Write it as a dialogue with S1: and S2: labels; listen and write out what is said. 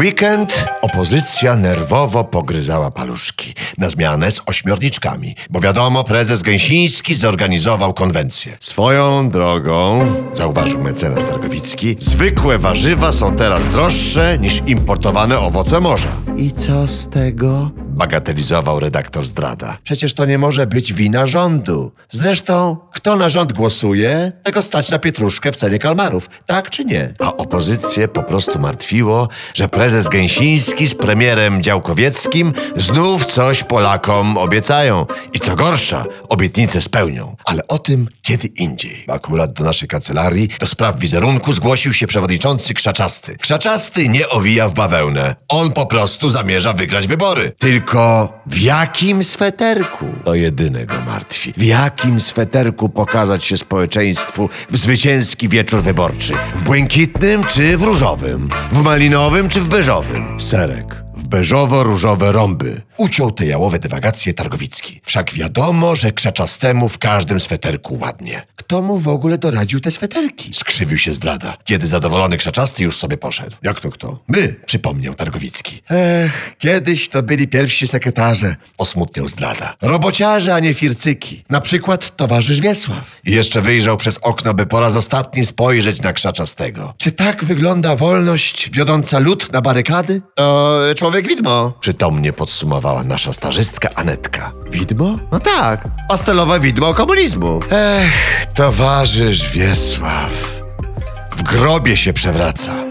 S1: weekend opozycja nerwowo pogryzała paluszki na zmianę z ośmiorniczkami, bo wiadomo, prezes Gęsiński zorganizował konwencję. Swoją drogą, zauważył mecenas Targowicki, zwykłe warzywa są teraz droższe niż importowane owoce morza. I co z tego? Bagatelizował redaktor zdrada. Przecież to nie może być wina rządu. Zresztą, kto na rząd głosuje, tego stać na pietruszkę w cenie kalmarów. Tak czy nie? A opozycję po prostu martwiło, że prezes Gęsiński z premierem Działkowieckim znów coś Polakom obiecają. I co gorsza, obietnice spełnią. Ale o tym kiedy indziej. Akurat do naszej kancelarii do spraw wizerunku zgłosił się przewodniczący Krzaczasty. Krzaczasty nie owija w bawełnę. On po prostu zamierza wygrać wybory. Tylko w jakim sweterku? To jedyne go martwi. W jakim sweterku pokazać się społeczeństwu w zwycięski wieczór wyborczy? W błękitnym czy w różowym? W malinowym czy w beżowym? Serek. W beżowo-różowe rąby. Uciął te jałowe dywagacje Targowicki. Wszak wiadomo, że krzaczastemu w każdym sweterku ładnie. Kto mu w ogóle doradził te sweterki? Skrzywił się zdrada, kiedy zadowolony krzaczasty już sobie poszedł. Jak to kto? My, przypomniał Targowicki. Ech, kiedyś to byli pierwsi sekretarze, osmutniał zdrada. Robociarze, a nie fircyki. Na przykład towarzysz Wiesław. I jeszcze wyjrzał przez okno, by po raz ostatni spojrzeć na krzaczastego. Czy tak wygląda wolność wiodąca lud na barykady? To człowiek widmo. Przytomnie podsumowała nasza starzystka Anetka. Widmo? No tak, pastelowe widmo komunizmu. Ech, towarzysz Wiesław. W grobie się przewraca.